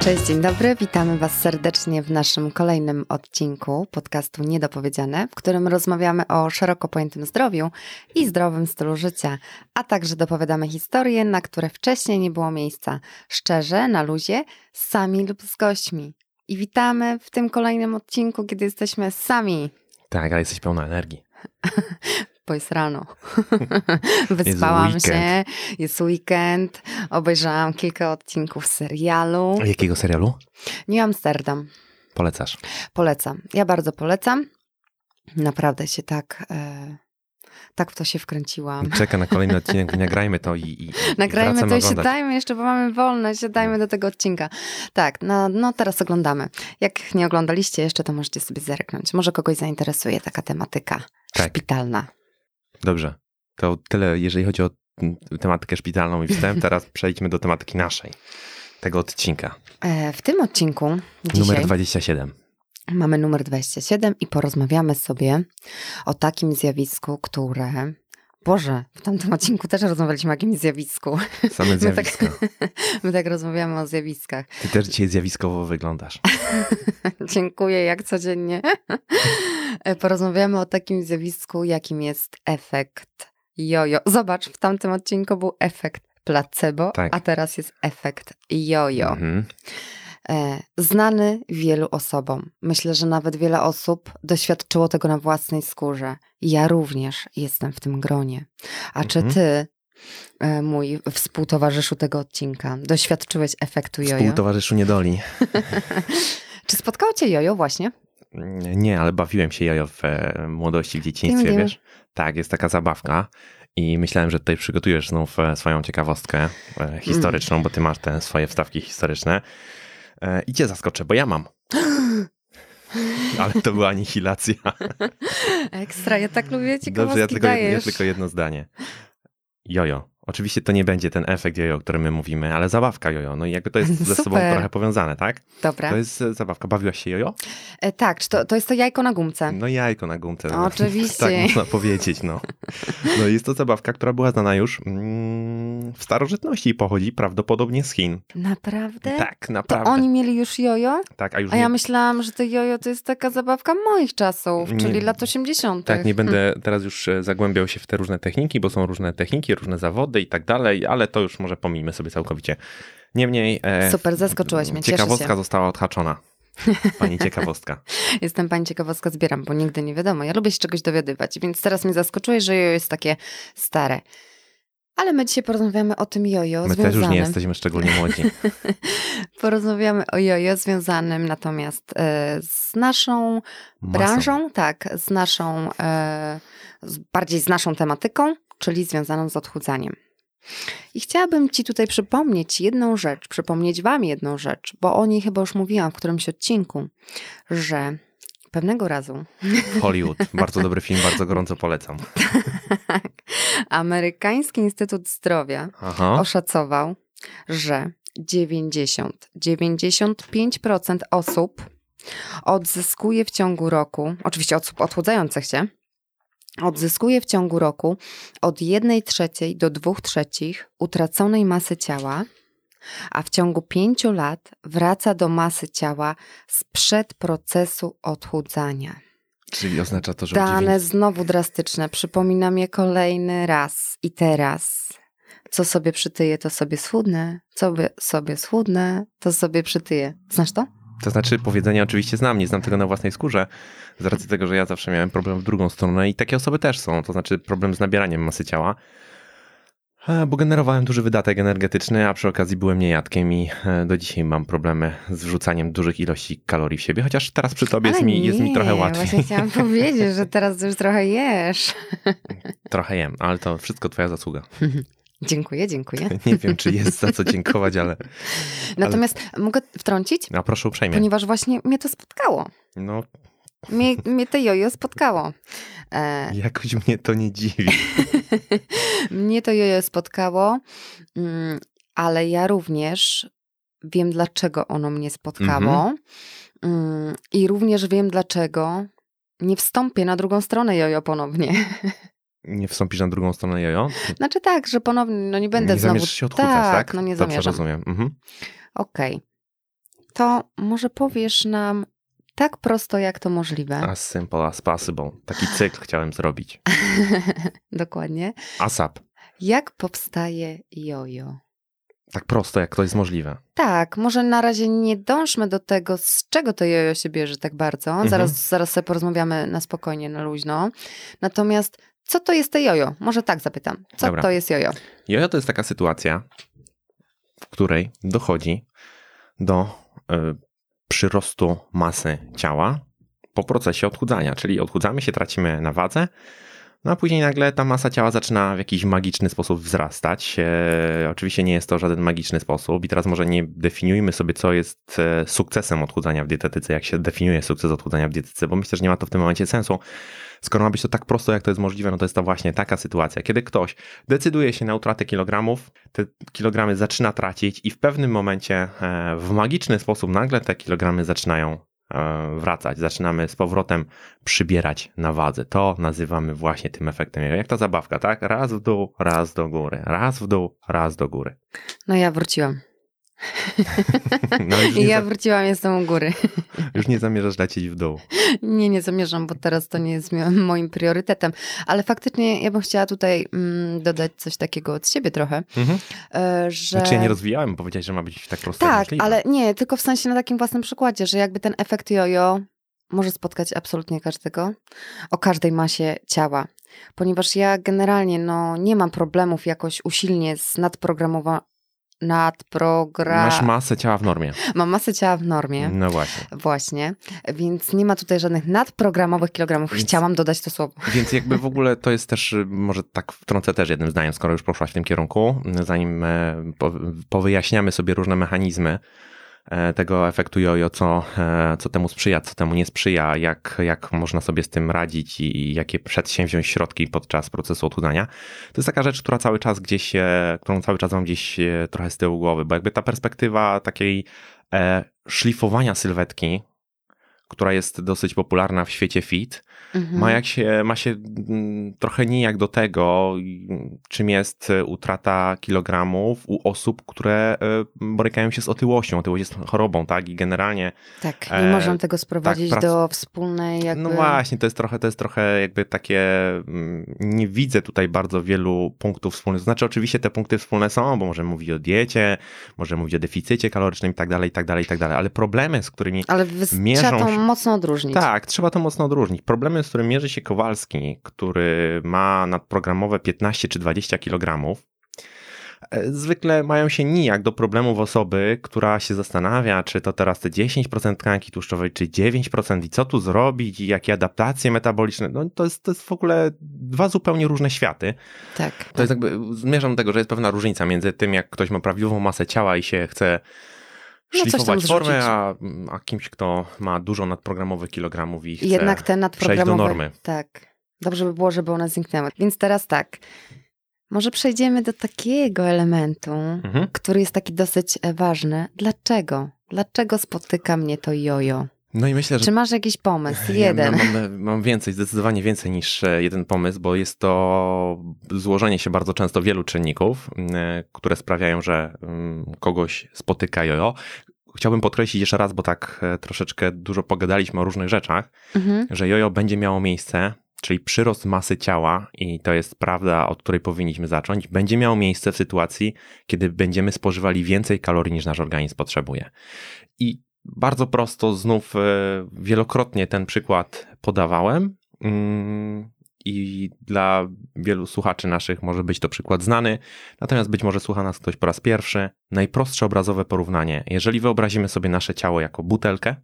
Cześć, dzień dobry. Witamy Was serdecznie w naszym kolejnym odcinku podcastu Niedopowiedziane, w którym rozmawiamy o szeroko pojętym zdrowiu i zdrowym stylu życia, a także dopowiadamy historie, na które wcześniej nie było miejsca. Szczerze, na luzie, sami lub z gośćmi. I witamy w tym kolejnym odcinku, kiedy jesteśmy sami. Tak, ale jesteś pełna energii. bo jest rano. Wyspałam jest się, jest weekend, obejrzałam kilka odcinków serialu. Jakiego serialu? New Amsterdam. Polecasz? Polecam. Ja bardzo polecam. Naprawdę się tak... E, tak w to się wkręciłam. Czeka na kolejny odcinek, nagrajmy to i, i Nagrajmy i to i siadajmy jeszcze, bo mamy wolne, siadajmy do tego odcinka. Tak, no, no teraz oglądamy. Jak nie oglądaliście jeszcze, to możecie sobie zerknąć. Może kogoś zainteresuje taka tematyka Tak. szpitalna. Dobrze. To tyle, jeżeli chodzi o tematykę szpitalną i wstęp. Teraz przejdźmy do tematyki naszej, tego odcinka. E, w tym odcinku dzisiaj Numer 27. mamy numer 27 i porozmawiamy sobie o takim zjawisku, które... Boże, w tamtym odcinku też rozmawialiśmy o jakimś zjawisku. Same My tak, zjawiska. my tak rozmawiamy o zjawiskach. Ty też dzisiaj zjawiskowo wyglądasz. Dziękuję, jak codziennie. Porozmawiamy o takim zjawisku, jakim jest efekt jojo. Zobacz, w tamtym odcinku był efekt placebo, Tak. a teraz jest efekt jojo. Mhm. E, Znany wielu osobom. Myślę, że nawet wiele osób doświadczyło tego na własnej skórze. Ja również jestem w tym gronie. A czy Mhm. ty, e, mój współtowarzyszu tego odcinka, doświadczyłeś efektu jojo? Współtowarzyszu niedoli. Czy spotkało cię jojo właśnie? Nie, ale bawiłem się jojo w e, młodości, w dzieciństwie, wiesz? Tak, jest taka zabawka. I myślałem, że tutaj przygotujesz znów swoją ciekawostkę historyczną, bo ty masz te swoje wstawki historyczne. E, I cię zaskoczę, bo ja mam. Ale to była anihilacja. Ekstra, ja tak lubię ciekawostki Dobrze, ja tylko, ja tylko jedno zdanie. Jojo. Oczywiście to nie będzie ten efekt jojo, o którym my mówimy, ale zabawka jojo. No i jakby to jest ze sobą trochę powiązane, tak? Dobra. To jest e, zabawka. Bawiłaś się jojo? E, tak, czy to, to jest to jajko na gumce. No jajko na gumce. no. Oczywiście. tak można powiedzieć, no. No jest to zabawka, która była znana już mm, w starożytności i pochodzi prawdopodobnie z Chin. Naprawdę? Tak, To naprawdę. oni mieli już jojo? Tak, a już A ja nie, myślałam, że to jojo to jest taka zabawka moich czasów, Nie. czyli lat 80. tak, nie będę teraz już e, zagłębiał się w te różne techniki, bo są różne techniki, różne zawody i tak dalej, ale to już może pomijmy sobie całkowicie. Niemniej e, Super, zaskoczyłeś mnie, ciekawostka została odhaczona. Pani ciekawostka. Jestem pani ciekawostka, zbieram, bo nigdy nie wiadomo. Ja lubię się czegoś dowiadywać, więc teraz mnie zaskoczyłeś, że jojo jest takie stare. Ale my dzisiaj porozmawiamy o tym jojo My też związanym. już nie jesteśmy szczególnie młodzi. Porozmawiamy o jojo związanym natomiast e, z naszą Masą. branżą, tak, z naszą, e, bardziej z naszą tematyką, czyli związaną z odchudzaniem. I chciałabym Ci tutaj przypomnieć jedną rzecz, przypomnieć Wam jedną rzecz, bo o niej chyba już mówiłam w którymś odcinku, że pewnego razu Hollywood. Bardzo dobry film, bardzo gorąco polecam. Amerykański Instytut Zdrowia Aha. oszacował, że 90-95% osób odzyskuje w ciągu roku, oczywiście osób odchudzających się, odzyskuje w ciągu roku od 1 trzeciej do 2 trzecich utraconej masy ciała, a w ciągu 5 lat wraca do masy ciała sprzed procesu odchudzania. Czyli oznacza to, że Dane znowu drastyczne. Przypominam je kolejny raz i teraz. Co sobie przytyję, to sobie schudnę. Co sobie schudnę, to sobie przytyję. Znasz to? To znaczy, powiedzenie oczywiście znam, nie znam tego na własnej skórze, z racji tego, że ja zawsze miałem problem w drugą stronę i takie osoby też są, to znaczy problem z nabieraniem masy ciała, E, bo generowałem duży wydatek energetyczny, a przy okazji byłem niejadkiem i e, do dzisiaj mam problemy z wrzucaniem dużych ilości kalorii w siebie, chociaż teraz przy tobie jest mi, jest mi nie, trochę łatwiej. Właśnie chciałam powiedzieć, że teraz już trochę jesz. Trochę jem, ale to wszystko twoja zasługa. Dziękuję, dziękuję. Nie wiem, czy jest za co dziękować, ale Natomiast mogę wtrącić? no, proszę uprzejmie. Ponieważ właśnie mnie to spotkało. No, Mnie, mnie to jojo spotkało. E, jakoś mnie to nie dziwi. Mnie to jojo spotkało, mm, ale ja również wiem, dlaczego ono mnie spotkało. Mm, I również wiem, dlaczego nie wstąpię na drugą stronę jojo ponownie. Nie wstąpisz na drugą stronę jojo? Znaczy tak, że ponownie, no nie będę nie znowu... zamierzasz się odchudzać, tak, tak? no nie Dobrze zamierzam. rozumiem. Mhm. Okej. to może powiesz nam tak prosto, jak to możliwe. As simple as possible. Taki cykl chciałem zrobić. Dokładnie. ASAP. Jak powstaje jojo? Tak prosto, jak to jest możliwe. Tak, może na razie nie dążmy do tego, z czego to jojo się bierze tak bardzo. Mhm. Zaraz, zaraz sobie porozmawiamy na spokojnie, na luźno. Natomiast co to jest te jojo? Może tak zapytam. Co Dobra. to jest jojo? Jojo to jest taka sytuacja, w której dochodzi do y, przyrostu masy ciała po procesie odchudzania, czyli odchudzamy się, tracimy na wadze, no a później nagle ta masa ciała zaczyna w jakiś magiczny sposób wzrastać. E, oczywiście nie jest to żaden magiczny sposób i teraz może nie definiujmy sobie, co jest e, sukcesem odchudzania w dietetyce, jak się definiuje sukces odchudzania w dietetyce, bo myślę, że nie ma to w tym momencie sensu. Skoro ma być to tak prosto, jak to jest możliwe, no to jest to właśnie taka sytuacja, kiedy ktoś decyduje się na utratę kilogramów, te kilogramy zaczyna tracić i w pewnym momencie e, w magiczny sposób nagle te kilogramy zaczynają wracać. Zaczynamy z powrotem przybierać na wadze. To nazywamy właśnie tym efektem. Jak ta zabawka, tak? Raz w dół, raz do góry. Raz w dół, raz do góry. No ja wróciłam. No ja wróciłam, jestem u góry. już nie zamierzasz lecieć w dół. Nie, nie zamierzam, bo teraz to nie jest moim priorytetem. Ale faktycznie ja bym chciała tutaj mm, dodać coś takiego od siebie trochę, Mhm. e, że... Znaczy ja nie rozwijałem, powiedziałeś, że ma być tak prosto Tak, możliwe. ale nie, tylko w sensie na takim własnym przykładzie, że jakby ten efekt jojo może spotkać absolutnie każdego o każdej masie ciała. Ponieważ ja generalnie no, nie mam problemów jakoś usilnie z nadprogramowa... nadprogra... Masz masę ciała w normie. Mam masę ciała w normie. No właśnie. Właśnie, więc nie ma tutaj żadnych nadprogramowych kilogramów. Więc- Chciałam dodać to słowo. Więc jakby w ogóle to jest też, y, może tak wtrącę też jednym zdaniem, skoro już poszłaś w tym kierunku, zanim e, po- powyjaśniamy sobie różne mechanizmy tego efektu jojo, co, e, co temu sprzyja, co temu nie sprzyja, jak, jak można sobie z tym radzić i jakie przedsięwziąć środki podczas procesu odchudzania. To jest taka rzecz, która cały czas gdzieś, e, którą cały czas mam gdzieś e, trochę z tyłu głowy, bo jakby ta perspektywa takiej e, szlifowania sylwetki, która jest dosyć popularna w świecie fit, Mhm. ma, jak się, ma się mm, trochę nijak do tego, czym jest e, utrata kilogramów u osób, które e, borykają się z otyłością. Otyłość jest chorobą, tak? I generalnie, Tak, nie e, możemy tego sprowadzić prac- do wspólnej jakby... no właśnie, to jest trochę, to jest trochę jakby takie, mm, nie widzę tutaj bardzo wielu punktów wspólnych. To znaczy oczywiście te punkty wspólne są, bo możemy mówić o diecie, możemy mówić o deficycie kalorycznym i tak dalej, i tak dalej, i tak dalej, ale problemy, z którymi Ale mierzą trzeba to mocno odróżnić. tak, trzeba to mocno odróżnić. Problemy, z którym mierzy się Kowalski, który ma nadprogramowe 15 czy 20 kg, e, zwykle mają się nijak do problemów osoby, która się zastanawia, czy to teraz te 10% tkanki tłuszczowej, czy 9% i co tu zrobić, i jakie adaptacje metaboliczne. No to jest, to jest w ogóle dwa zupełnie różne światy. tak. To jest jakby, zmierzam do tego, że jest pewna różnica między tym, jak ktoś ma prawidłową masę ciała i się chce No, szlifować formę, zrzucić. a, a kimś, kto ma dużo nadprogramowych kilogramów i chce Jednak te przejść do nadprogramowe... normy. Tak. Dobrze by było, żeby one zniknęły. Więc teraz tak. Może przejdziemy do takiego elementu, Mhm. który jest taki dosyć e, ważny. Dlaczego? Dlaczego spotyka mnie to jojo? No i myślę, że Czy masz jakiś pomysł? Ja Jeden. Mam, mam więcej, zdecydowanie więcej niż e, jeden pomysł, bo jest to złożenie się bardzo często wielu czynników, e, które sprawiają, że mm, kogoś spotyka jojo. Chciałbym podkreślić jeszcze raz, bo tak e, troszeczkę dużo pogadaliśmy o różnych rzeczach, Mhm. że jojo będzie miało miejsce, czyli przyrost masy ciała, i to jest prawda, od której powinniśmy zacząć, będzie miało miejsce w sytuacji, kiedy będziemy spożywali więcej kalorii niż nasz organizm potrzebuje. I bardzo prosto, znów e, wielokrotnie ten przykład podawałem. Mm, I dla wielu słuchaczy naszych może być to przykład znany, natomiast być może słucha nas ktoś po raz pierwszy. Najprostsze obrazowe porównanie. Jeżeli wyobrazimy sobie nasze ciało jako butelkę,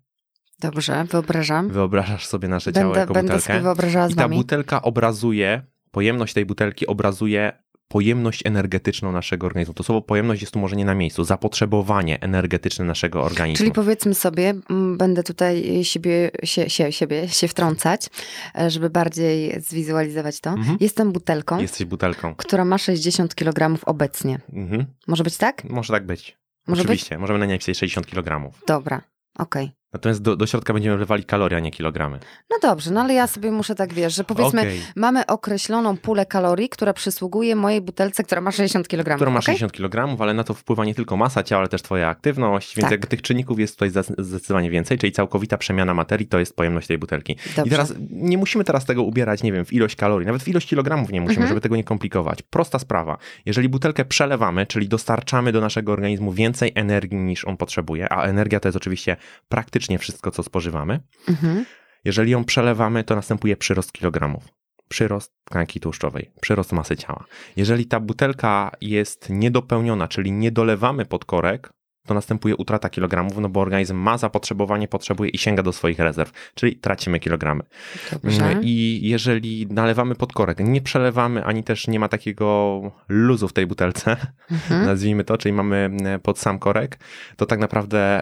Dobrze, wyobrażam. wyobrażasz sobie nasze ciało Będę, jako będę butelkę. sobie wyobrażała z I ta wami. butelka obrazuje, pojemność tej butelki obrazuje pojemność energetyczną naszego organizmu. To słowo pojemność jest tu może nie na miejscu, zapotrzebowanie energetyczne naszego organizmu. Czyli powiedzmy sobie, będę tutaj siebie, się, się, siebie się wtrącać, e, żeby bardziej zwizualizować to. Mhm. Jestem butelką, Jesteś butelką. która ma 60 kg obecnie. Mhm. Może być tak? Może tak być. Może Oczywiście, możemy na niej napisać 60 kg. Dobra, okej. Natomiast do, do środka będziemy wlewali kalorie, a nie kilogramy. No dobrze, no ale ja sobie muszę tak, wiesz, że powiedzmy, Okej. mamy określoną pulę kalorii, która przysługuje mojej butelce, która ma 60 kg. Która ma 60 kg, ale na to wpływa nie tylko masa ciała, ale też twoja aktywność, więc Tak. jakby tych czynników jest tutaj zde- zdecydowanie więcej, czyli całkowita przemiana materii to jest pojemność tej butelki. Dobrze. I teraz nie musimy teraz tego ubierać, nie wiem, w ilość kalorii, nawet w ilość kilogramów nie musimy, Mhm. żeby tego nie komplikować. Prosta sprawa. Jeżeli butelkę przelewamy, czyli dostarczamy do naszego organizmu więcej energii niż on potrzebuje, a energia to jest oczywiście praktycznie wszystko, co spożywamy, Mhm. jeżeli ją przelewamy, to następuje przyrost kilogramów. Przyrost tkanki tłuszczowej, przyrost masy ciała. Jeżeli ta butelka jest niedopełniona, czyli nie dolewamy pod korek, to następuje utrata kilogramów, no bo organizm ma zapotrzebowanie, potrzebuje i sięga do swoich rezerw, czyli tracimy kilogramy. Dobrze. I jeżeli nalewamy pod korek, nie przelewamy, ani też nie ma takiego luzu w tej butelce, Mhm. nazwijmy to, czyli mamy e, pod sam korek, to tak naprawdę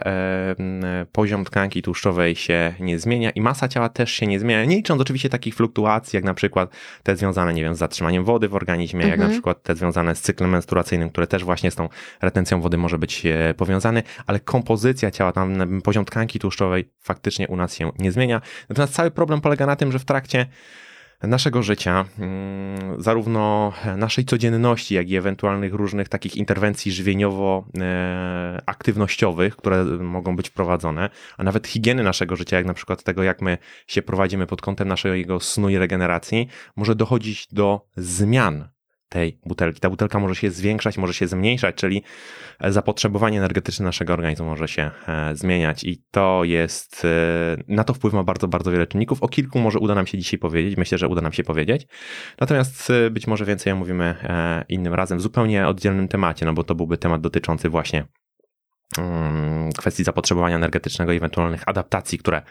poziom tkanki tłuszczowej się nie zmienia i masa ciała też się nie zmienia, nie licząc oczywiście takich fluktuacji, jak na przykład te związane, nie wiem, z zatrzymaniem wody w organizmie, jak Mhm. na przykład te związane z cyklem menstruacyjnym, które też właśnie z tą retencją wody może być e, powiązane, ale kompozycja ciała, tam poziom tkanki tłuszczowej faktycznie u nas się nie zmienia. Natomiast cały problem polega na tym, że w trakcie naszego życia, mm, zarówno naszej codzienności, jak i ewentualnych różnych takich interwencji żywieniowo-aktywnościowych, które mogą być wprowadzone, a nawet higieny naszego życia, jak na przykład tego, jak my się prowadzimy pod kątem naszego snu i regeneracji, może dochodzić do zmian tej butelki. Ta butelka może się zwiększać, może się zmniejszać, czyli zapotrzebowanie energetyczne naszego organizmu może się e, zmieniać i to jest, e, na to wpływ ma bardzo, bardzo wiele czynników. O kilku może uda nam się dzisiaj powiedzieć, myślę, że uda nam się powiedzieć. Natomiast e, być może więcej omówimy innym razem, w zupełnie oddzielnym temacie, no bo to byłby temat dotyczący właśnie kwestii zapotrzebowania energetycznego i ewentualnych adaptacji, które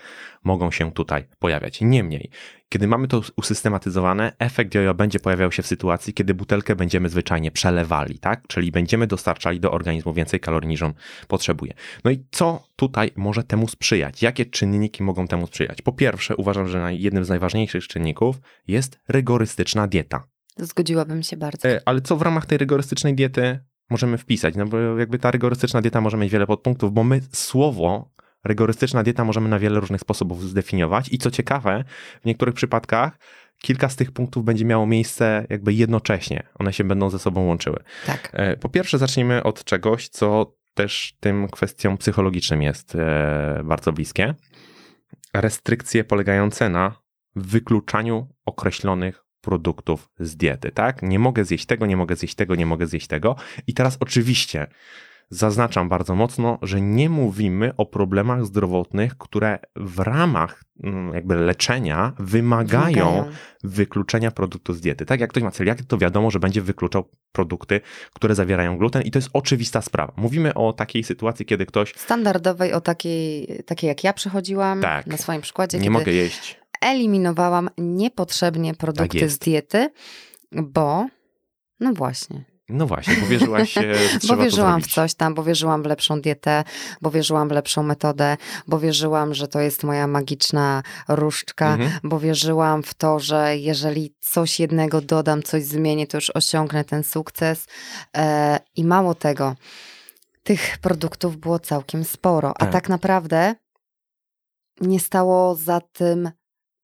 mogą się tutaj pojawiać. Niemniej, kiedy mamy to usystematyzowane, efekt jojo będzie pojawiał się w sytuacji, kiedy butelkę będziemy zwyczajnie przelewali, tak? Czyli będziemy dostarczali do organizmu więcej kalorii niż on potrzebuje. No i co tutaj może temu sprzyjać? Jakie czynniki mogą temu sprzyjać? Po pierwsze, uważam, że jednym z najważniejszych czynników jest rygorystyczna dieta. Zgodziłabym się bardzo. E, Ale co w ramach tej rygorystycznej diety możemy wpisać? No bo jakby ta rygorystyczna dieta może mieć wiele podpunktów, bo my słowo rygorystyczna dieta możemy na wiele różnych sposobów zdefiniować i co ciekawe, w niektórych przypadkach kilka z tych punktów będzie miało miejsce jakby jednocześnie. One się będą ze sobą łączyły. Tak. E, Po pierwsze zacznijmy od czegoś, co też tym kwestiom psychologicznym jest e, bardzo bliskie. Restrykcje polegające na wykluczaniu określonych produktów z diety, tak? Nie mogę zjeść tego, nie mogę zjeść tego, nie mogę zjeść tego. I teraz oczywiście zaznaczam bardzo mocno, że nie mówimy o problemach zdrowotnych, które w ramach mm, jakby leczenia wymagają Wymagają. wykluczenia produktu z diety. Tak jak ktoś ma celiakię, to wiadomo, że będzie wykluczał produkty, które zawierają gluten i to jest oczywista sprawa. Mówimy o takiej sytuacji, kiedy ktoś Standardowej, o takiej, takiej jak ja przechodziłam Tak. na swoim przykładzie, nie mogę jeść. Eliminowałam niepotrzebnie produkty z jest. diety, bo no właśnie, No właśnie, bo wierzyłaś, trzeba bo wierzyłam w coś tam, bo wierzyłam w lepszą dietę, bo wierzyłam w lepszą metodę, bo wierzyłam, że to jest moja magiczna różdżka, Mhm. bo wierzyłam w to, że jeżeli coś jednego dodam, coś zmienię, to już osiągnę ten sukces. E, I mało tego, tych produktów było całkiem sporo, a Tak. tak naprawdę nie stało za tym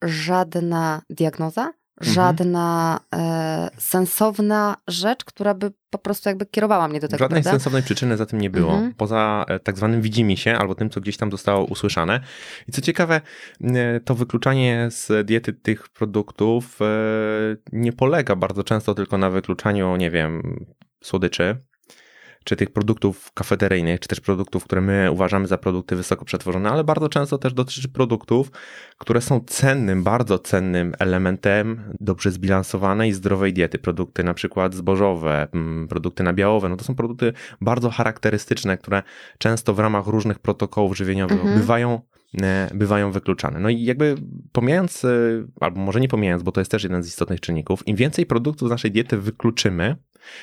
żadna diagnoza, Mhm. żadna e, sensowna rzecz, która by po prostu jakby kierowała mnie do tego, Żadnej prawda? sensownej przyczyny za tym nie było, Mhm. poza e, tak zwanym widzimisię albo tym, co gdzieś tam zostało usłyszane. I co ciekawe, e, to wykluczanie z diety tych produktów e, nie polega bardzo często tylko na wykluczaniu, nie wiem, słodyczy, czy tych produktów kafeteryjnych, czy też produktów, które my uważamy za produkty wysoko przetworzone, ale bardzo często też dotyczy produktów, które są cennym, bardzo cennym elementem dobrze zbilansowanej zdrowej diety. Produkty na przykład zbożowe, mm, produkty nabiałowe, no to są produkty bardzo charakterystyczne, które często w ramach różnych protokołów żywieniowych Mhm. bywają e, bywają wykluczane. No i jakby pomijając, e, albo może nie pomijając, bo to jest też jeden z istotnych czynników, im więcej produktów z naszej diety wykluczymy,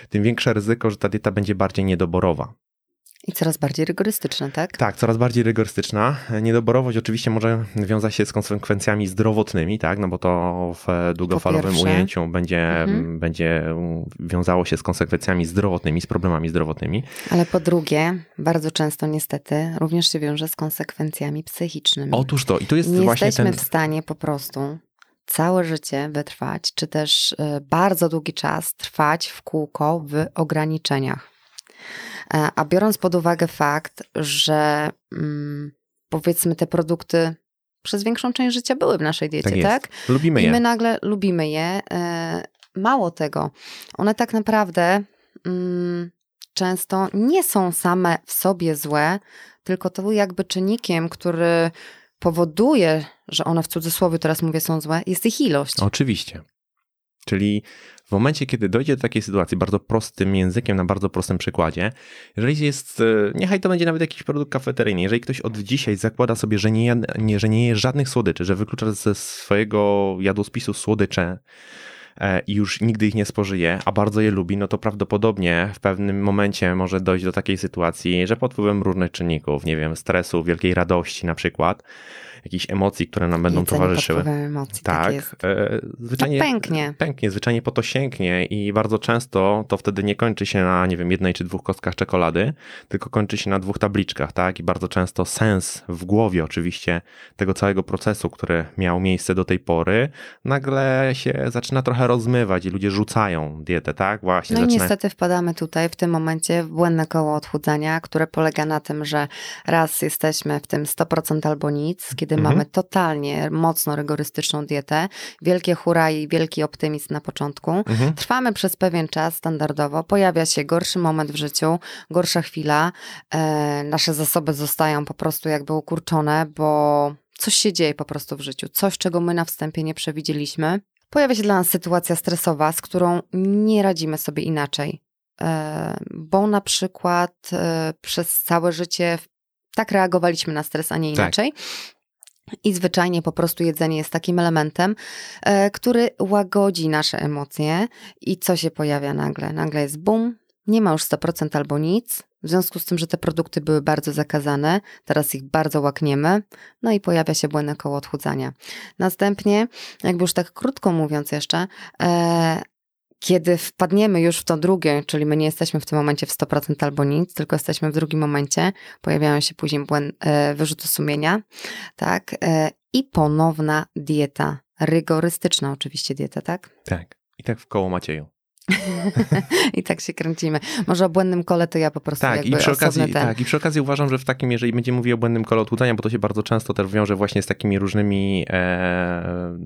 tym większe ryzyko, że ta dieta będzie bardziej niedoborowa. I coraz bardziej rygorystyczna, tak? Tak, coraz bardziej rygorystyczna. Niedoborowość oczywiście może wiązać się z konsekwencjami zdrowotnymi, tak? No bo to w długofalowym ujęciu będzie, mhm. będzie wiązało się z konsekwencjami zdrowotnymi, z problemami zdrowotnymi. Ale po drugie, bardzo często niestety również się wiąże z konsekwencjami psychicznymi. Otóż to, i to jest Nie właśnie jesteśmy ten... w stanie po prostu całe życie wytrwać, czy też y, bardzo długi czas trwać w kółko w ograniczeniach. E, a biorąc pod uwagę fakt, że mm, powiedzmy te produkty przez większą część życia były w naszej diecie, tak? tak? Lubimy je. I my nagle lubimy je. E, mało tego, one tak naprawdę mm, często nie są same w sobie złe, tylko to jakby czynnikiem, który powoduje, że one w cudzysłowie teraz mówię są złe, jest ich ilość. Oczywiście. Czyli w momencie, kiedy dojdzie do takiej sytuacji, bardzo prostym językiem, na bardzo prostym przykładzie, jeżeli jest, e, niechaj to będzie nawet jakiś produkt kafeteryjny, jeżeli ktoś od dzisiaj zakłada sobie, że nie, że nie je żadnych słodyczy, że wyklucza ze swojego jadłospisu słodycze, i już nigdy ich nie spożyje, a bardzo je lubi, no to prawdopodobnie w pewnym momencie może dojść do takiej sytuacji, że pod wpływem różnych czynników, nie wiem, stresu, wielkiej radości na przykład, jakichś emocji, które nam będą Jedzenie towarzyszyły. Emocji, tak, tak jest. E, zwyczajnie no pęknie. Pęknie, zwyczajnie po to sięgnie i bardzo często to wtedy nie kończy się na, nie wiem, jednej czy dwóch kostkach czekolady, tylko kończy się na dwóch tabliczkach, tak? I bardzo często sens w głowie oczywiście tego całego procesu, który miał miejsce do tej pory, nagle się zaczyna trochę rozmywać i ludzie rzucają dietę, tak? Właśnie. No zaczyna... i niestety wpadamy tutaj w tym momencie w błędne koło odchudzania, które polega na tym, że raz jesteśmy w tym 100% albo nic, kiedy mhm. mamy totalnie mocno rygorystyczną dietę, wielkie hura i wielki optymizm na początku. Mhm. Trwamy przez pewien czas standardowo, pojawia się gorszy moment w życiu, gorsza chwila, e, nasze zasoby zostają po prostu jakby ukurczone, bo coś się dzieje po prostu w życiu, coś, czego my na wstępie nie przewidzieliśmy. Pojawia się dla nas sytuacja stresowa, z którą nie radzimy sobie inaczej e, bo na przykład e, przez całe życie tak reagowaliśmy na stres, a nie tak. inaczej. Tak. I zwyczajnie po prostu jedzenie jest takim elementem, e, który łagodzi nasze emocje. I co się pojawia nagle? Nagle jest bum, nie ma już 100% albo nic. W związku z tym, że te produkty były bardzo zakazane, teraz ich bardzo łakniemy, no i pojawia się błędne koło odchudzania. Następnie, jakby już tak krótko mówiąc jeszcze, e, kiedy wpadniemy już w to drugie, czyli my nie jesteśmy w tym momencie w 100% albo nic, tylko jesteśmy w drugim momencie, pojawiają się później błęd, e, wyrzuty sumienia, tak, e, i ponowna dieta, rygorystyczna oczywiście dieta, tak? Tak, i tak w koło Macieju. I tak się kręcimy. Może o błędnym kole to ja po prostu tak, i przy okazji, ten... Tak, i przy okazji uważam, że w takim, jeżeli będziemy mówili o błędnym kole odchudzania, bo to się bardzo często też wiąże właśnie z takimi różnymi e,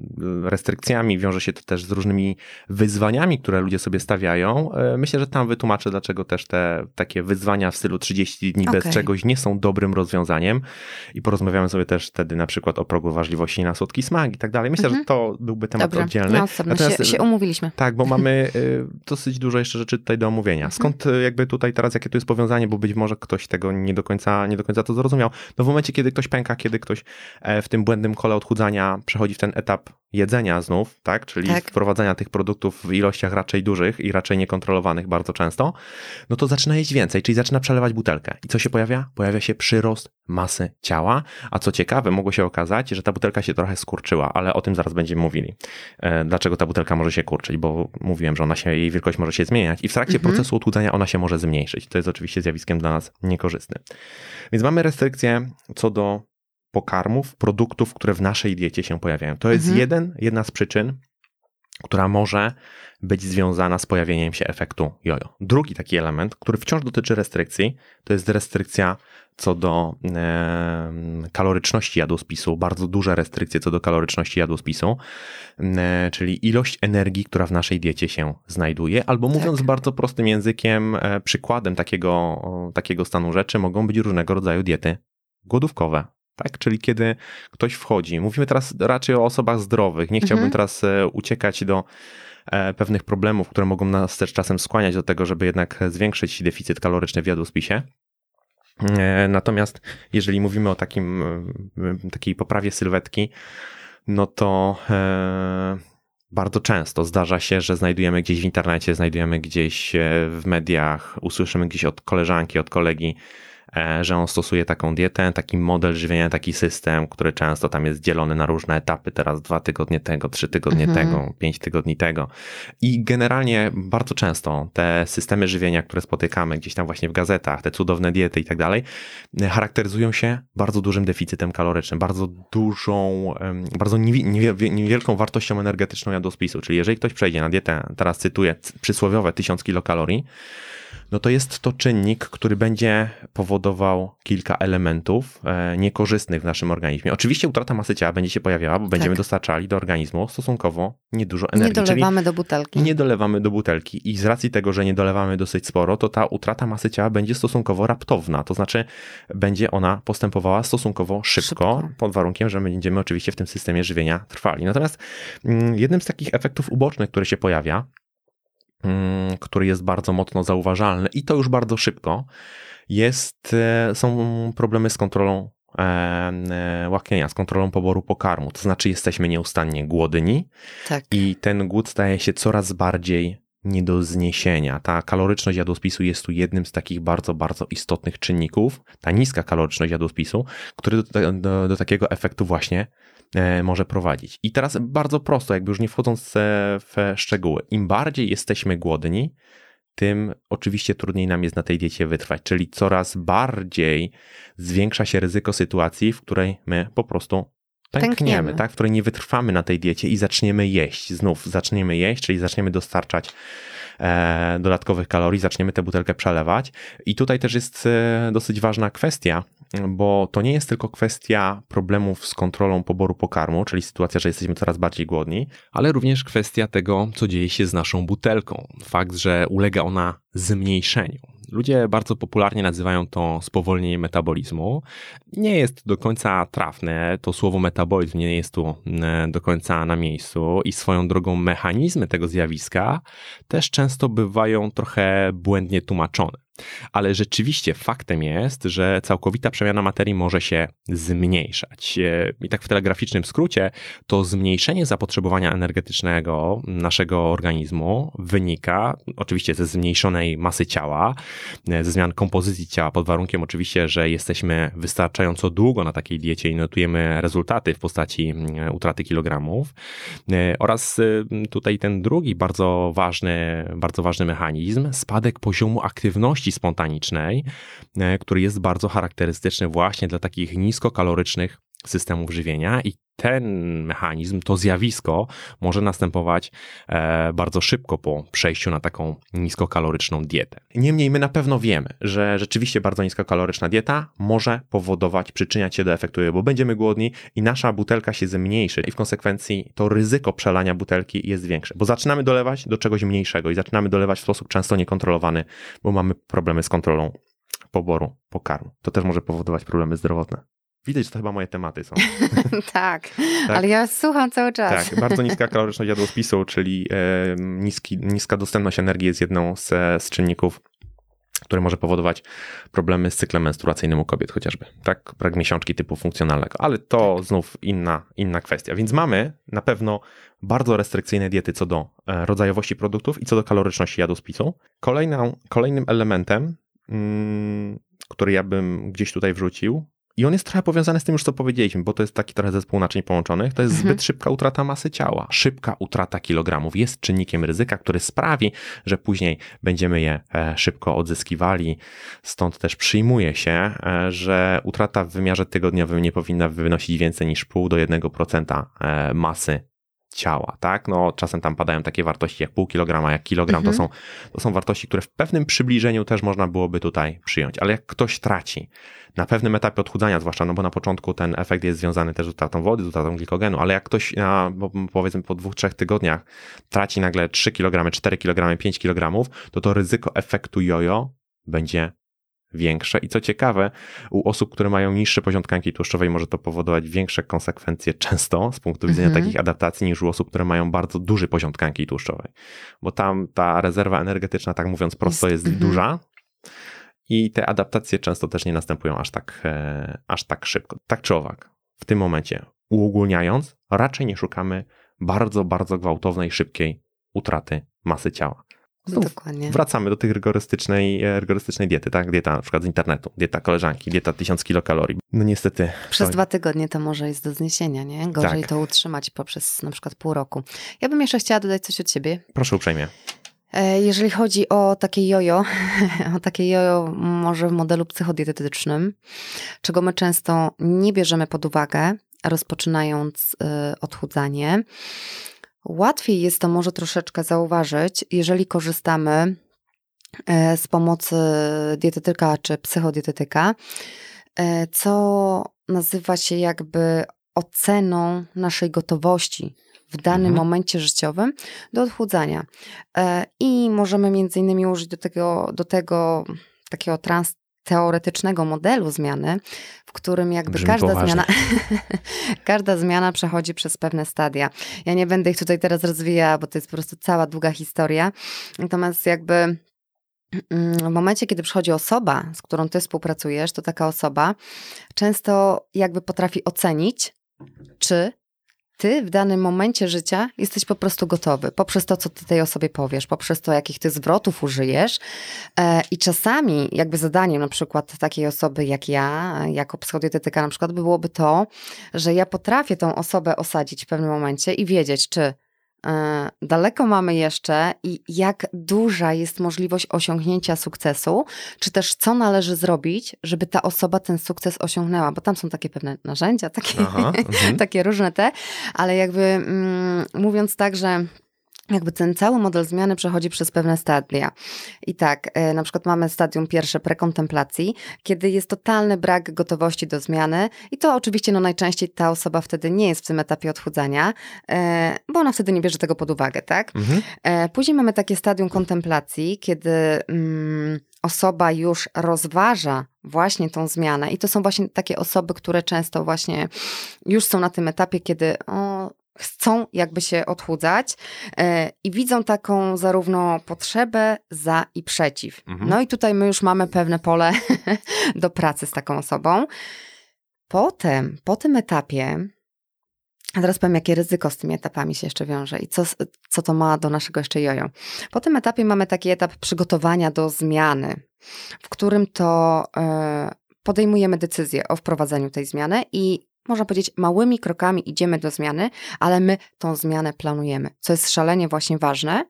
restrykcjami, wiąże się to też z różnymi wyzwaniami, które ludzie sobie stawiają. E, myślę, że tam wytłumaczę, dlaczego też te takie wyzwania w stylu 30 dni okay. bez czegoś nie są dobrym rozwiązaniem i porozmawiamy sobie też wtedy na przykład o progu wrażliwości na słodki smak i tak dalej. Myślę, mhm. że to byłby temat Dobra. oddzielny. No, Natomiast, się, się umówiliśmy. Tak, bo mamy e, dosyć dużo jeszcze rzeczy tutaj do omówienia. Mhm. Skąd mhm. jakby tutaj teraz, jakie tu jest powiązanie, bo być może ktoś tego nie do końca, nie do końca to zrozumiał. No w momencie, kiedy ktoś pęka, kiedy ktoś e, w tym błędnym kole odchudzania przechodzi w ten etap jedzenia znów, tak? Czyli tak. wprowadzania tych produktów w ilościach raczej dużych i raczej niekontrolowanych bardzo często, no to zaczyna jeść więcej, czyli zaczyna przelewać butelkę. I co się pojawia? Pojawia się przyrost masy ciała, a co ciekawe, mogło się okazać, że ta butelka się trochę skurczyła, ale o tym zaraz będziemy mówili. E, dlaczego ta butelka może się kurczyć, bo mówiłem, że ona się, jej wielkość może się zmieniać i w trakcie mhm. procesu odchudzania ona się może zmniejszyć. To jest oczywiście zjawiskiem dla nas niekorzystnym. Więc mamy restrykcje co do pokarmów, produktów, które w naszej diecie się pojawiają. To jest mhm. jeden, jedna z przyczyn, która może być związana z pojawieniem się efektu jojo. Drugi taki element, który wciąż dotyczy restrykcji, to jest restrykcja co do kaloryczności jadłospisu, bardzo duże restrykcje co do kaloryczności jadłospisu, czyli ilość energii, która w naszej diecie się znajduje, albo mówiąc tak. bardzo prostym językiem, e, przykładem takiego, takiego stanu rzeczy mogą być różnego rodzaju diety głodówkowe, tak? Czyli kiedy ktoś wchodzi, mówimy teraz raczej o osobach zdrowych, nie chciałbym mhm. teraz e, uciekać do e, pewnych problemów, które mogą nas też czasem skłaniać do tego, żeby jednak zwiększyć deficyt kaloryczny w jadłospisie. E, natomiast jeżeli mówimy o takim, takiej poprawie sylwetki, no to bardzo często zdarza się, że znajdujemy gdzieś w internecie, znajdujemy gdzieś w mediach, usłyszymy gdzieś od koleżanki, od kolegi, że on stosuje taką dietę, taki model żywienia, taki system, który często tam jest dzielony na różne etapy, teraz dwa tygodnie tego, trzy tygodnie mhm. tego, pięć tygodni tego. I generalnie bardzo często te systemy żywienia, które spotykamy gdzieś tam właśnie w gazetach, te cudowne diety i tak dalej, charakteryzują się bardzo dużym deficytem kalorycznym, bardzo dużą, bardzo niewielką wartością energetyczną jadłospisu. Czyli jeżeli ktoś przejdzie na dietę, teraz cytuję, przysłowiowe 1000 kilokalorii, no to jest to czynnik, który będzie powodował kilka elementów e, niekorzystnych w naszym organizmie. Oczywiście utrata masy ciała będzie się pojawiała, bo będziemy tak. dostarczali do organizmu stosunkowo niedużo energii. Nie dolewamy do butelki. Nie dolewamy do butelki i z racji tego, że nie dolewamy dosyć sporo, to ta utrata masy ciała będzie stosunkowo raptowna, to znaczy będzie ona postępowała stosunkowo szybko, szybko. pod warunkiem, że będziemy oczywiście w tym systemie żywienia trwali. Natomiast mm, jednym z takich efektów ubocznych, który się pojawia, który jest bardzo mocno zauważalny i to już bardzo szybko, jest, e, są problemy z kontrolą e, e, łaknienia, z kontrolą poboru pokarmu. To znaczy jesteśmy nieustannie głodni tak. i ten głód staje się coraz bardziej nie do zniesienia. Ta kaloryczność jadłospisu jest tu jednym z takich bardzo, bardzo istotnych czynników. Ta niska kaloryczność jadłospisu, który do, do, do takiego efektu właśnie może prowadzić. I teraz bardzo prosto, jakby już nie wchodząc w szczegóły, im bardziej jesteśmy głodni, tym oczywiście trudniej nam jest na tej diecie wytrwać, czyli coraz bardziej zwiększa się ryzyko sytuacji, w której my po prostu pękniemy, pękniemy. tak? w której nie wytrwamy na tej diecie i zaczniemy jeść. Znów zaczniemy jeść, czyli zaczniemy dostarczać e, dodatkowych kalorii, zaczniemy tę butelkę przelewać. I tutaj też jest e, dosyć ważna kwestia, bo to nie jest tylko kwestia problemów z kontrolą poboru pokarmu, czyli sytuacja, że jesteśmy coraz bardziej głodni, ale również kwestia tego, co dzieje się z naszą butelką. Fakt, że ulega ona zmniejszeniu. Ludzie bardzo popularnie nazywają to spowolnienie metabolizmu. Nie jest do końca trafne, to słowo metabolizm nie jest tu e, do końca na miejscu i swoją drogą mechanizmy tego zjawiska też często bywają trochę błędnie tłumaczone ale rzeczywiście faktem jest, że całkowita przemiana materii może się zmniejszać. E, I tak w telegraficznym skrócie, to zmniejszenie zapotrzebowania energetycznego naszego organizmu wynika oczywiście ze zmniejszonej masy ciała, e, ze zmian kompozycji ciała, pod warunkiem oczywiście, że jesteśmy wystarczająco długo na takiej diecie i notujemy rezultaty w postaci e, utraty kilogramów. Oraz tutaj ten drugi bardzo ważny, bardzo ważny mechanizm, spadek poziomu aktywności spontanicznej, e, który jest bardzo charakterystyczny właśnie dla takich niskokalorycznych systemów żywienia i ten mechanizm, to zjawisko może następować e, bardzo szybko po przejściu na taką niskokaloryczną dietę. Niemniej my na pewno wiemy, że rzeczywiście bardzo niskokaloryczna dieta może powodować, przyczyniać się do efektu, bo będziemy głodni i nasza butelka się zmniejszy i w konsekwencji to ryzyko przelania butelki jest większe, bo zaczynamy dolewać do czegoś mniejszego i zaczynamy dolewać w sposób często niekontrolowany, bo mamy problemy z kontrolą poboru pokarmu. To też może powodować problemy zdrowotne. Widać, że to chyba moje tematy są. tak, tak, ale ja słucham cały czas. Tak, bardzo niska kaloryczność jadłospisu, czyli e, niski, niska dostępność energii jest jedną z, z czynników, które może powodować problemy z cyklem menstruacyjnym u kobiet chociażby, tak? Brak miesiączki typu funkcjonalnego, ale to tak. znów inna, inna kwestia. Więc mamy na pewno bardzo restrykcyjne diety co do e, rodzajowości produktów i co do kaloryczności jadłospisu. Kolejną, kolejnym elementem, mm, który ja bym gdzieś tutaj wrzucił, i on jest trochę powiązany z tym już, co powiedzieliśmy, bo to jest taki trochę zespół naczyń połączonych. To jest mhm. zbyt szybka utrata masy ciała. Szybka utrata kilogramów jest czynnikiem ryzyka, który sprawi, że później będziemy je e, szybko odzyskiwali. Stąd też przyjmuje się, e, że utrata w wymiarze tygodniowym nie powinna wynosić więcej niż pół do 1% e, masy ciała, tak? No, czasem tam padają takie wartości jak pół kilograma, jak kilogram, mhm. to, są, to są wartości, które w pewnym przybliżeniu też można byłoby tutaj przyjąć, ale jak ktoś traci na pewnym etapie odchudzania, zwłaszcza, no bo na początku ten efekt jest związany też z utratą wody, z utratą glikogenu, ale jak ktoś na, powiedzmy po dwóch, trzech tygodniach traci nagle 3 kg, 4 kg, 5 kg, to to ryzyko efektu jojo będzie większe. I co ciekawe, u osób, które mają niższy poziom tkanki tłuszczowej, może to powodować większe konsekwencje często z punktu widzenia mm -hmm. takich adaptacji niż u osób, które mają bardzo duży poziom tkanki tłuszczowej. Bo tam ta rezerwa energetyczna, tak mówiąc prosto, jest, jest mm -hmm. duża. I te adaptacje często też nie następują aż tak, e, aż tak szybko. Tak czy owak, w tym momencie, uogólniając, raczej nie szukamy bardzo, bardzo gwałtownej, szybkiej utraty masy ciała. Znów Dokładnie. wracamy do tej rygorystycznej, e, rygorystycznej diety, tak? Dieta na przykład z internetu, dieta koleżanki, dieta 1000 kilokalorii. No niestety. Przez to- dwa tygodnie to może jest do zniesienia, nie? Gorzej Tak. to utrzymać poprzez na przykład pół roku. Ja bym jeszcze chciała dodać coś od siebie. Proszę uprzejmie. E, Jeżeli chodzi o takie jojo, o takie jojo może w modelu psychodietetycznym, czego my często nie bierzemy pod uwagę, rozpoczynając e, odchudzanie, łatwiej jest to może troszeczkę zauważyć, jeżeli korzystamy e, z pomocy dietetyka czy psychodietetyka, e, co nazywa się jakby oceną naszej gotowości w danym Mhm. momencie życiowym do odchudzania. E, I możemy między innymi użyć do tego, do tego takiego trans teoretycznego modelu zmiany, w którym jakby Brzmi każda poważnie. zmiana, każda zmiana przechodzi przez pewne stadia. Ja nie będę ich tutaj teraz rozwijała, bo to jest po prostu cała długa historia. Natomiast jakby mm, w momencie, kiedy przychodzi osoba, z którą ty współpracujesz, to taka osoba często jakby potrafi ocenić, czy ty w danym momencie życia jesteś po prostu gotowy, poprzez to, co ty tej osobie powiesz, poprzez to, jakich ty zwrotów użyjesz. E, I czasami jakby zadaniem na przykład takiej osoby jak ja, jako psychodietetyka na przykład, byłoby to, że ja potrafię tą osobę osadzić w pewnym momencie i wiedzieć, czy daleko mamy jeszcze i jak duża jest możliwość osiągnięcia sukcesu, czy też co należy zrobić, żeby ta osoba ten sukces osiągnęła, bo tam są takie pewne narzędzia, takie, Aha, mhm. takie różne te, ale jakby mm, mówiąc tak, że jakby ten cały model zmiany przechodzi przez pewne stadia. I tak, e, na przykład mamy stadium pierwsze prekontemplacji, kiedy jest totalny brak gotowości do zmiany i to oczywiście no najczęściej ta osoba wtedy nie jest w tym etapie odchudzania, e, bo ona wtedy nie bierze tego pod uwagę, tak? Mhm. E, Później mamy takie stadium kontemplacji, kiedy mm, osoba już rozważa właśnie tą zmianę i to są właśnie takie osoby, które często właśnie już są na tym etapie, kiedy o, chcą jakby się odchudzać e, i widzą taką zarówno potrzebę za i przeciw. Mhm. No i tutaj my już mamy pewne pole do pracy z taką osobą. Potem, po tym etapie, a teraz powiem, jakie ryzyko z tymi etapami się jeszcze wiąże i co, co to ma do naszego jeszcze jojo. Po tym etapie mamy taki etap przygotowania do zmiany, w którym to e, podejmujemy decyzję o wprowadzeniu tej zmiany i można powiedzieć, małymi krokami idziemy do zmiany, ale my tą zmianę planujemy, co jest szalenie właśnie ważne,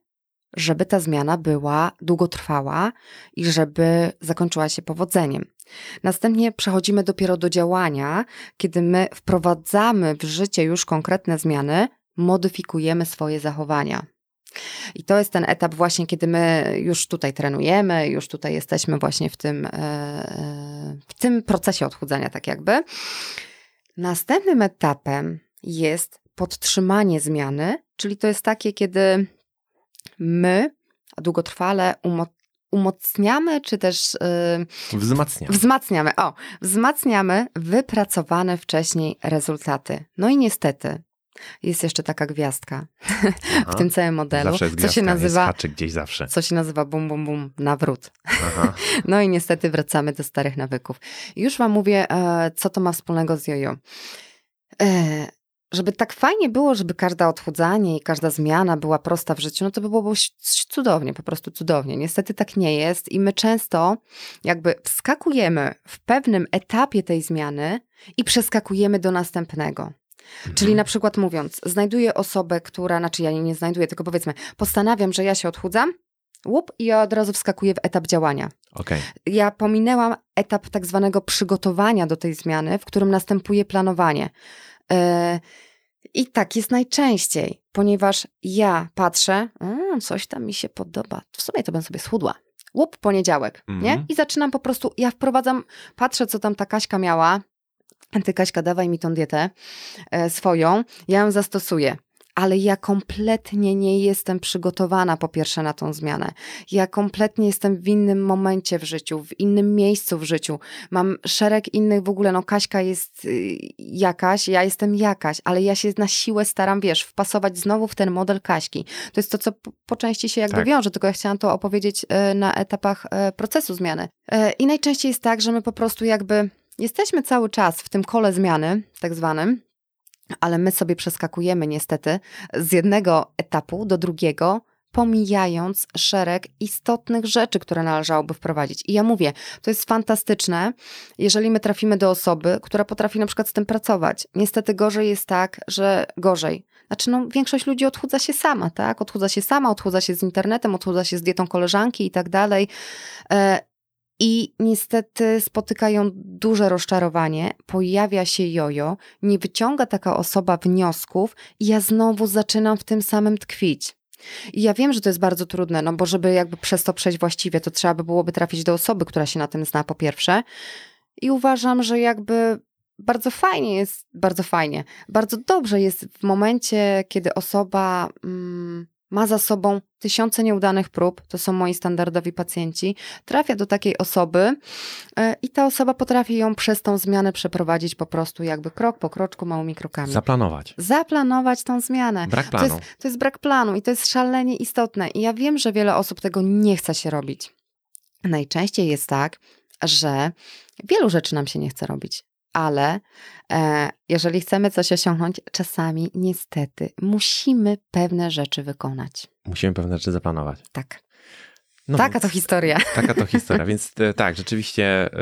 żeby ta zmiana była długotrwała i żeby zakończyła się powodzeniem. Następnie przechodzimy dopiero do działania, kiedy my wprowadzamy w życie już konkretne zmiany, modyfikujemy swoje zachowania. I to jest ten etap właśnie, kiedy my już tutaj trenujemy, już tutaj jesteśmy właśnie w tym, e, e, w tym procesie odchudzania, tak jakby. Następnym etapem jest podtrzymanie zmiany, czyli to jest takie, kiedy my długotrwale umo- umocniamy, czy też yy, Wzmacnia. wzmacniamy, o, wzmacniamy wypracowane wcześniej rezultaty. No i niestety jest jeszcze taka gwiazdka Aha. w tym całym modelu, Zawsze jest co się gwiazdka, nazywa haczyk gdzieś zawsze. co się nazywa bum bum bum nawrót. Aha. No i niestety wracamy do starych nawyków. Już wam mówię, e, co to ma wspólnego z jojo. E, żeby tak fajnie było, żeby każda odchudzanie i każda zmiana była prosta w życiu, no to by było cudownie, po prostu cudownie. Niestety tak nie jest i my często jakby wskakujemy w pewnym etapie tej zmiany i przeskakujemy do następnego. Czyli na przykład mówiąc, znajduję osobę, która, znaczy ja jej nie znajduję, tylko powiedzmy, postanawiam, że ja się odchudzam, łup i ja od razu wskakuję w etap działania. Okej. Ja pominęłam etap tak zwanego przygotowania do tej zmiany, w którym następuje planowanie. Yy, I tak jest najczęściej, ponieważ ja patrzę, "Mm, coś tam mi się podoba, w sumie to bym sobie schudła. Łup, poniedziałek, nie? Mhm. I zaczynam po prostu, ja wprowadzam, patrzę, co tam ta Kaśka miała, ty Kaśka, dawaj mi tą dietę e, swoją, ja ją zastosuję. Ale ja kompletnie nie jestem przygotowana po pierwsze na tą zmianę. Ja kompletnie jestem w innym momencie w życiu, w innym miejscu w życiu. Mam szereg innych w ogóle, no Kaśka jest y, jakaś, ja jestem jakaś, ale ja się na siłę staram, wiesz, wpasować znowu w ten model Kaśki. To jest to, co po, części się jakby Tak. wiąże, tylko ja chciałam to opowiedzieć e, na etapach e, procesu zmiany. I najczęściej jest tak, że my po prostu jakby jesteśmy cały czas w tym kole zmiany, tak zwanym, ale my sobie przeskakujemy niestety z jednego etapu do drugiego pomijając szereg istotnych rzeczy, które należałoby wprowadzić. I ja mówię, to jest fantastyczne, jeżeli my trafimy do osoby, która potrafi na przykład z tym pracować. Niestety gorzej jest tak, że gorzej. Znaczy, no, większość ludzi odchudza się sama, tak? Odchudza się sama, odchudza się z internetem, odchudza się z dietą koleżanki i tak dalej. I niestety spotykają duże rozczarowanie, pojawia się jojo, nie wyciąga taka osoba wniosków i ja znowu zaczynam w tym samym tkwić. I ja wiem, że to jest bardzo trudne, no bo żeby jakby przez to przejść właściwie, to trzeba by byłoby trafić do osoby, która się na tym zna po pierwsze. I uważam, że jakby bardzo fajnie jest, bardzo fajnie, bardzo dobrze jest w momencie, kiedy osoba mm, ma za sobą tysiące nieudanych prób, to są moi standardowi pacjenci, trafia do takiej osoby e, i ta osoba potrafi ją przez tą zmianę przeprowadzić po prostu jakby krok po kroczku, małymi krokami. Zaplanować. Zaplanować tą zmianę. Brak planu. To jest, to jest brak planu i to jest szalenie istotne. I ja wiem, że wiele osób tego nie chce się robić. Najczęściej jest tak, że wielu rzeczy nam się nie chce robić ale e, jeżeli chcemy coś osiągnąć, czasami niestety musimy pewne rzeczy wykonać. Musimy pewne rzeczy zaplanować. Tak. No taka to historia. Taka to historia, więc e, tak, rzeczywiście, e,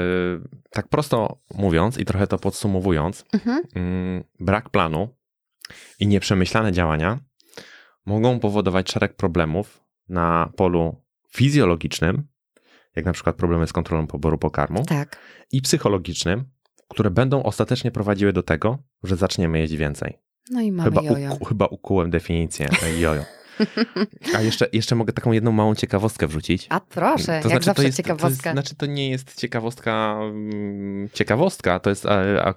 tak prosto mówiąc i trochę to podsumowując, mhm. Mm, brak planu i nieprzemyślane działania mogą powodować szereg problemów na polu fizjologicznym, jak na przykład problemy z kontrolą poboru pokarmu, tak. i psychologicznym, które będą ostatecznie prowadziły do tego, że zaczniemy jeść więcej. No i mamy chyba, jojo. Chyba ukułem definicję jojo. A jeszcze, jeszcze mogę taką jedną małą ciekawostkę wrzucić. A proszę, to jak znaczy, zawsze to jest, ciekawostka. To jest, znaczy to nie jest ciekawostka, mm, ciekawostka, to jest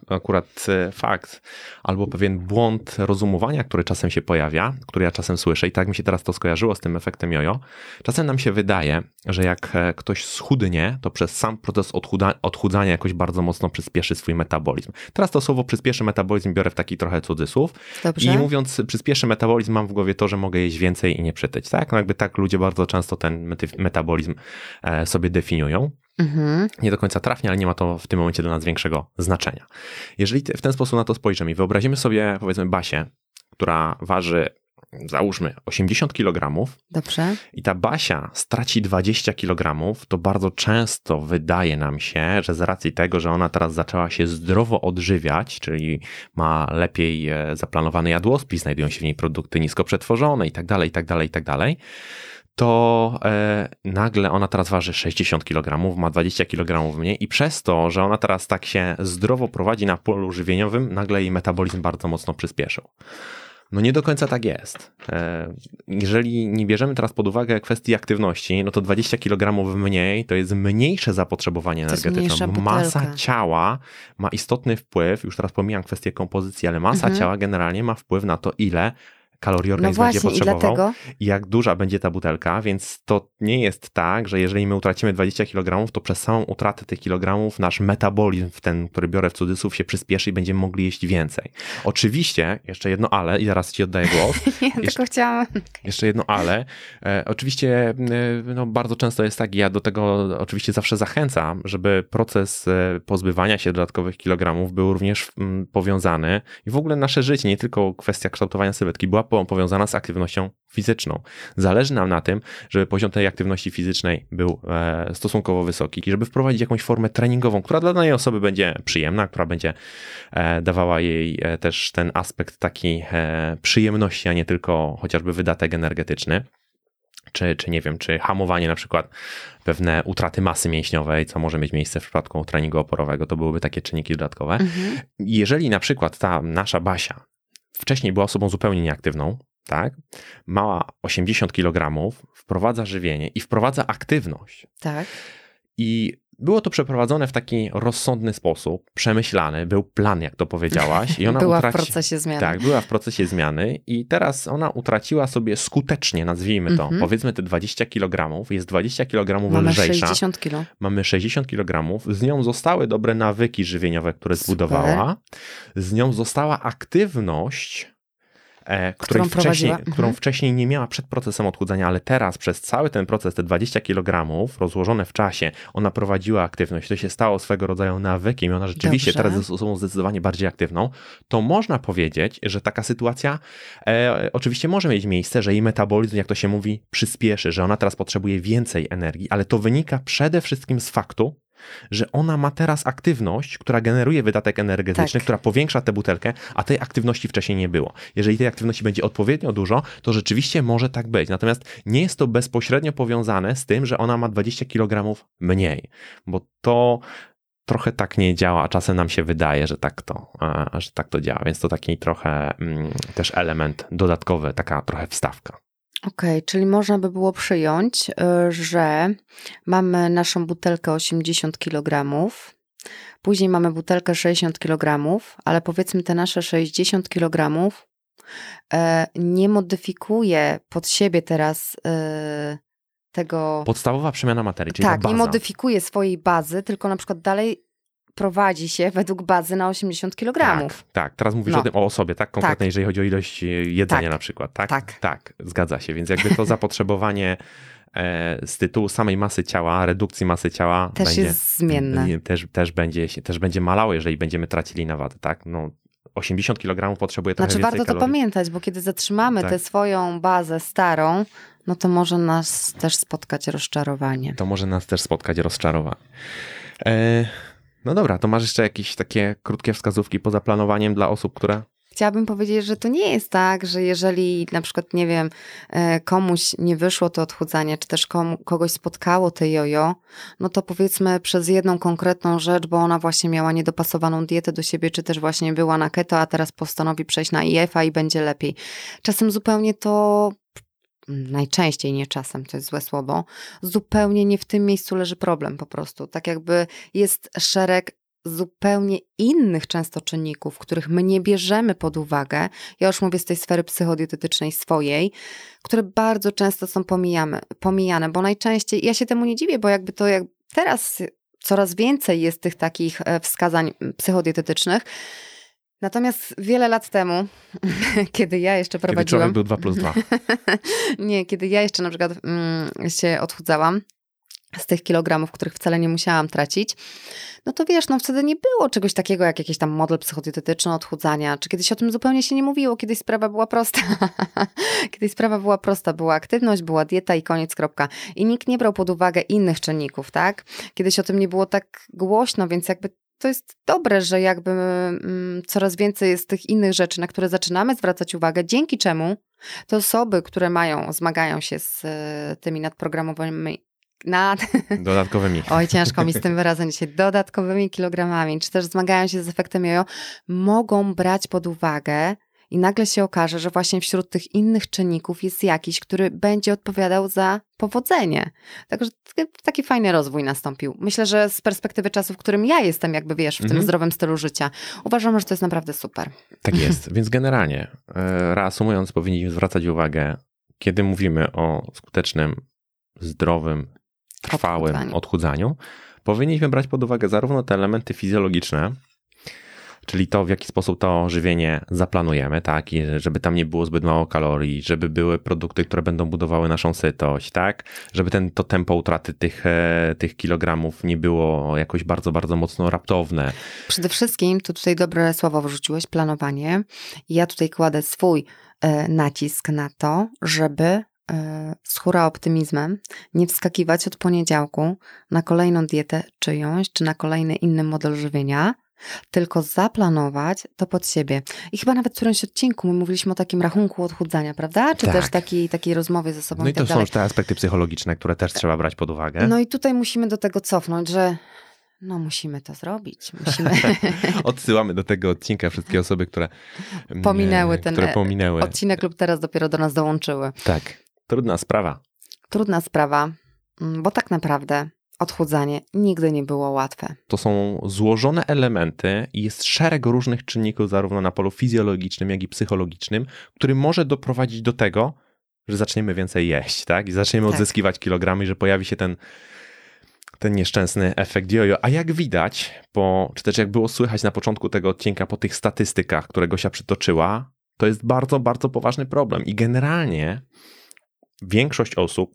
akurat e, fakt albo pewien błąd rozumowania, który czasem się pojawia, który ja czasem słyszę i tak mi się teraz to skojarzyło z tym efektem jojo. Czasem nam się wydaje, że jak e, ktoś schudnie, to przez sam proces odchuda, odchudzania jakoś bardzo mocno przyspieszy swój metabolizm. Teraz to słowo przyspieszy metabolizm biorę w taki trochę cudzysłów Dobrze. i mówiąc przyspieszy metabolizm mam w głowie to, że mogę jeść więcej więcej i nie przytyć, tak? No jakby tak ludzie bardzo często ten metabolizm e, sobie definiują. Mhm. Nie do końca trafnie, ale nie ma to w tym momencie dla nas większego znaczenia. Jeżeli w ten sposób na to spojrzymy i wyobrazimy sobie, powiedzmy, Basię, która waży załóżmy 80 kg. Dobrze. I ta Basia straci 20 kg, to bardzo często wydaje nam się, że z racji tego, że ona teraz zaczęła się zdrowo odżywiać, czyli ma lepiej e, zaplanowany jadłospis, znajdują się w niej produkty nisko przetworzone i tak dalej, i tak dalej, i tak dalej, to e, nagle ona teraz waży 60 kg, ma 20 kg mniej i przez to, że ona teraz tak się zdrowo prowadzi na polu żywieniowym, nagle jej metabolizm bardzo mocno przyspieszył. No nie do końca tak jest. E, jeżeli nie bierzemy teraz pod uwagę kwestii aktywności, no to 20 kg mniej to jest mniejsze zapotrzebowanie energetyczne. Masa ciała ma istotny wpływ, już teraz pomijam kwestię kompozycji, ale masa mhm. ciała generalnie ma wpływ na to, ile kalorii no organizm no właśnie, będzie potrzebował i, dlatego... i jak duża będzie ta butelka, więc to nie jest tak, że jeżeli my utracimy 20 kg, to przez samą utratę tych kilogramów nasz metabolizm, ten, który biorę w cudzysłów, się przyspieszy i będziemy mogli jeść więcej. Oczywiście, jeszcze jedno ale i zaraz ci oddaję głos. ja jeszcze, tylko chciałam. Jeszcze jedno ale. E, oczywiście e, no, bardzo często jest tak, ja do tego oczywiście zawsze zachęcam, żeby proces e, pozbywania się dodatkowych kilogramów był również m, mm, powiązany i w ogóle nasze życie, nie tylko kwestia kształtowania sylwetki, była powiązana z aktywnością fizyczną. Zależy nam na tym, żeby poziom tej aktywności fizycznej był e, stosunkowo wysoki i żeby wprowadzić jakąś formę treningową, która dla danej osoby będzie przyjemna, która będzie e, dawała jej e, też ten aspekt taki przyjemności, a nie tylko chociażby wydatek energetyczny czy, czy nie wiem, czy hamowanie na przykład pewne utraty masy mięśniowej, co może mieć miejsce w przypadku treningu oporowego, to byłyby takie czynniki dodatkowe. Mhm. Jeżeli na przykład ta nasza Basia wcześniej była osobą zupełnie nieaktywną, tak? Mała 80 kg, wprowadza żywienie i wprowadza aktywność. Tak. I było to przeprowadzone w taki rozsądny sposób, przemyślany, był plan, jak to powiedziałaś. I ona była utraci... w procesie zmiany. Tak, była w procesie zmiany i teraz ona utraciła sobie skutecznie, nazwijmy to, mm -hmm. powiedzmy te 20 kg, jest 20 kg Mamy lżejsza. 60 kg. Mamy 60 kg, z nią zostały dobre nawyki żywieniowe, które Super. zbudowała, z nią została aktywność, e, której Którą wcześniej, prowadziła. którą Mhm. wcześniej nie miała przed procesem odchudzania, ale teraz przez cały ten proces, te 20 kg rozłożone w czasie, ona prowadziła aktywność, to się stało swego rodzaju nawykiem i ona rzeczywiście Dobrze. teraz jest osobą zdecydowanie bardziej aktywną, to można powiedzieć, że taka sytuacja e, oczywiście może mieć miejsce, że jej metabolizm, jak to się mówi, przyspieszy, że ona teraz potrzebuje więcej energii, ale to wynika przede wszystkim z faktu, że ona ma teraz aktywność, która generuje wydatek energetyczny, Tak. która powiększa tę butelkę, a tej aktywności wcześniej nie było. Jeżeli tej aktywności będzie odpowiednio dużo, to rzeczywiście może tak być. Natomiast nie jest to bezpośrednio powiązane z tym, że ona ma 20 kg mniej, bo to trochę tak nie działa, a czasem nam się wydaje, że tak to, że tak to działa, więc to taki trochę mm, też element dodatkowy, taka trochę wstawka. Okej, czyli można by było przyjąć, y, że mamy naszą butelkę 80 kg, później mamy butelkę 60 kg, ale powiedzmy te nasze 60 kg e, nie modyfikuje pod siebie teraz e, tego. Podstawowa przemiana materii, czyli tak, ta nie modyfikuje swojej bazy, tylko na przykład dalej prowadzi się według bazy na 80 kg. Tak, tak. Teraz mówisz No. o tym o osobie, tak? Konkretnie, Tak. jeżeli chodzi o ilość e, jedzenia Tak. na przykład, tak? Tak. Tak, zgadza się. Więc jakby to zapotrzebowanie e, z tytułu samej masy ciała, redukcji masy ciała Też będzie, jest zmienne. Też, też, będzie, też będzie malało, jeżeli będziemy tracili na wadę, tak? No, 80 kg potrzebuje trochę Znaczy warto to kalorii. pamiętać, bo kiedy zatrzymamy Tak. tę swoją bazę starą, no to może nas też spotkać rozczarowanie. To może nas też spotkać rozczarowanie. E, no dobra, to masz jeszcze jakieś takie krótkie wskazówki poza planowaniem dla osób, które Chciałabym powiedzieć, że to nie jest tak, że jeżeli na przykład, nie wiem, e, komuś nie wyszło to odchudzanie, czy też komu, kogoś spotkało te jojo, no to powiedzmy przez jedną konkretną rzecz, bo ona właśnie miała niedopasowaną dietę do siebie, czy też właśnie była na keto, a teraz postanowi przejść na IF-a i będzie lepiej. Czasem zupełnie to najczęściej nie czasem, to jest złe słowo, zupełnie nie w tym miejscu leży problem po prostu. Tak jakby jest szereg zupełnie innych często czynników, których my nie bierzemy pod uwagę, ja już mówię z tej sfery psychodietetycznej swojej, które bardzo często są pomijamy, pomijane, bo najczęściej, ja się temu nie dziwię, bo jakby to jak teraz coraz więcej jest tych takich e, wskazań psychodietetycznych, Natomiast wiele lat temu, kiedy ja jeszcze kiedy prowadziłam. człowiek był 2 plus 2. nie, kiedy ja jeszcze na przykład mm, się odchudzałam z tych kilogramów, których wcale nie musiałam tracić, no to wiesz, no wtedy nie było czegoś takiego jak jakiś tam model psychodietetyczny odchudzania, czy kiedyś o tym zupełnie się nie mówiło, kiedyś sprawa była prosta. kiedyś sprawa była prosta, była aktywność, była dieta i koniec, kropka. I nikt nie brał pod uwagę innych czynników, tak? Kiedyś o tym nie było tak głośno, więc jakby to jest dobre, że jakby mm, coraz więcej jest tych innych rzeczy, na które zaczynamy zwracać uwagę, dzięki czemu te osoby, które mają, zmagają się z e, tymi nadprogramowanymi nad, Dodatkowymi. oj ciężko mi z tym wyrazem dzisiaj, dodatkowymi kilogramami, czy też zmagają się z efektem jojo, mogą brać pod uwagę i nagle się okaże, że właśnie wśród tych innych czynników jest jakiś, który będzie odpowiadał za powodzenie. Także taki fajny rozwój nastąpił. Myślę, że z perspektywy czasu, w którym ja jestem, jakby wiesz, w tym Mhm. zdrowym stylu życia, uważam, że to jest naprawdę super. Tak jest. Więc generalnie, e, reasumując, powinniśmy zwracać uwagę, kiedy mówimy o skutecznym, zdrowym, trwałym Odchudzaniu. odchudzaniu, powinniśmy brać pod uwagę zarówno te elementy fizjologiczne, czyli to, w jaki sposób to żywienie zaplanujemy, tak, i żeby tam nie było zbyt mało kalorii, żeby były produkty, które będą budowały naszą sytość, tak, żeby ten, to tempo utraty tych, e, tych kilogramów nie było jakoś bardzo, bardzo mocno raptowne. Przede wszystkim, tu tutaj dobre słowo wrzuciłeś, planowanie. Ja tutaj kładę swój e, nacisk na to, żeby e, z hura optymizmem nie wskakiwać od poniedziałku na kolejną dietę czyjąś, czy na kolejny inny model żywienia, tylko zaplanować to pod siebie. I chyba nawet w którymś odcinku my mówiliśmy o takim rachunku odchudzania, prawda? Czy Tak. też takiej, takiej rozmowie ze sobą No i i tak to są dalej. już te aspekty psychologiczne, które też trzeba brać pod uwagę. No i tutaj musimy do tego cofnąć, że no musimy to zrobić. Musimy... Odsyłamy do tego odcinka wszystkie osoby, które mm, Pominęły ten które pominęły. odcinek lub teraz dopiero do nas dołączyły. Tak, trudna sprawa. Trudna sprawa, mm, bo tak naprawdę odchudzanie nigdy nie było łatwe. To są złożone elementy i jest szereg różnych czynników, zarówno na polu fizjologicznym, jak i psychologicznym, który może doprowadzić do tego, że zaczniemy więcej jeść, tak? I zaczniemy Tak. odzyskiwać kilogramy, i że pojawi się ten, ten nieszczęsny efekt jojo. A jak widać, po, czy też jak było słychać na początku tego odcinka, po tych statystykach, które Gosia przytoczyła, To jest bardzo, bardzo poważny problem i generalnie większość osób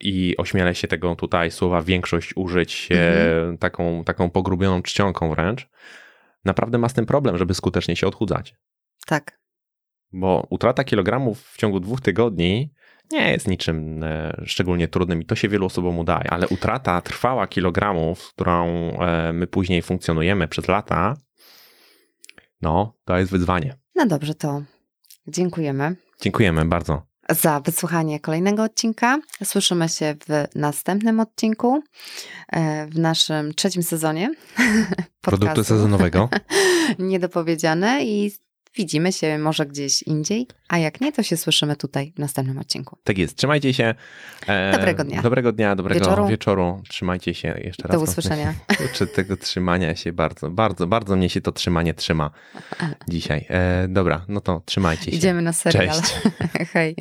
i ośmielę się tego tutaj słowa większość użyć mhm. taką, taką pogrubioną czcionką wręcz, naprawdę ma z tym problem, żeby skutecznie się odchudzać. Tak. Bo utrata kilogramów w ciągu dwóch tygodni nie jest niczym e, szczególnie trudnym i to się wielu osobom udaje, ale utrata trwała kilogramów, z którą e, my później funkcjonujemy przez lata, no, to jest wyzwanie. No dobrze, to dziękujemy. Dziękujemy bardzo. Za wysłuchanie kolejnego odcinka. Słyszymy się w następnym odcinku, e, w naszym trzecim sezonie. Produktu sezonowego. Niedopowiedziane i Widzimy się może gdzieś indziej, a jak nie, to się słyszymy tutaj w następnym odcinku. Tak jest. Trzymajcie się. E, dobrego dnia. Dobrego dnia, dobrego wieczoru. wieczoru. Trzymajcie się jeszcze raz. Do usłyszenia. Czy tego trzymania się bardzo, bardzo, bardzo mnie się to trzymanie trzyma dzisiaj. E, dobra, no to trzymajcie się. Idziemy na serial. Cześć. Hej.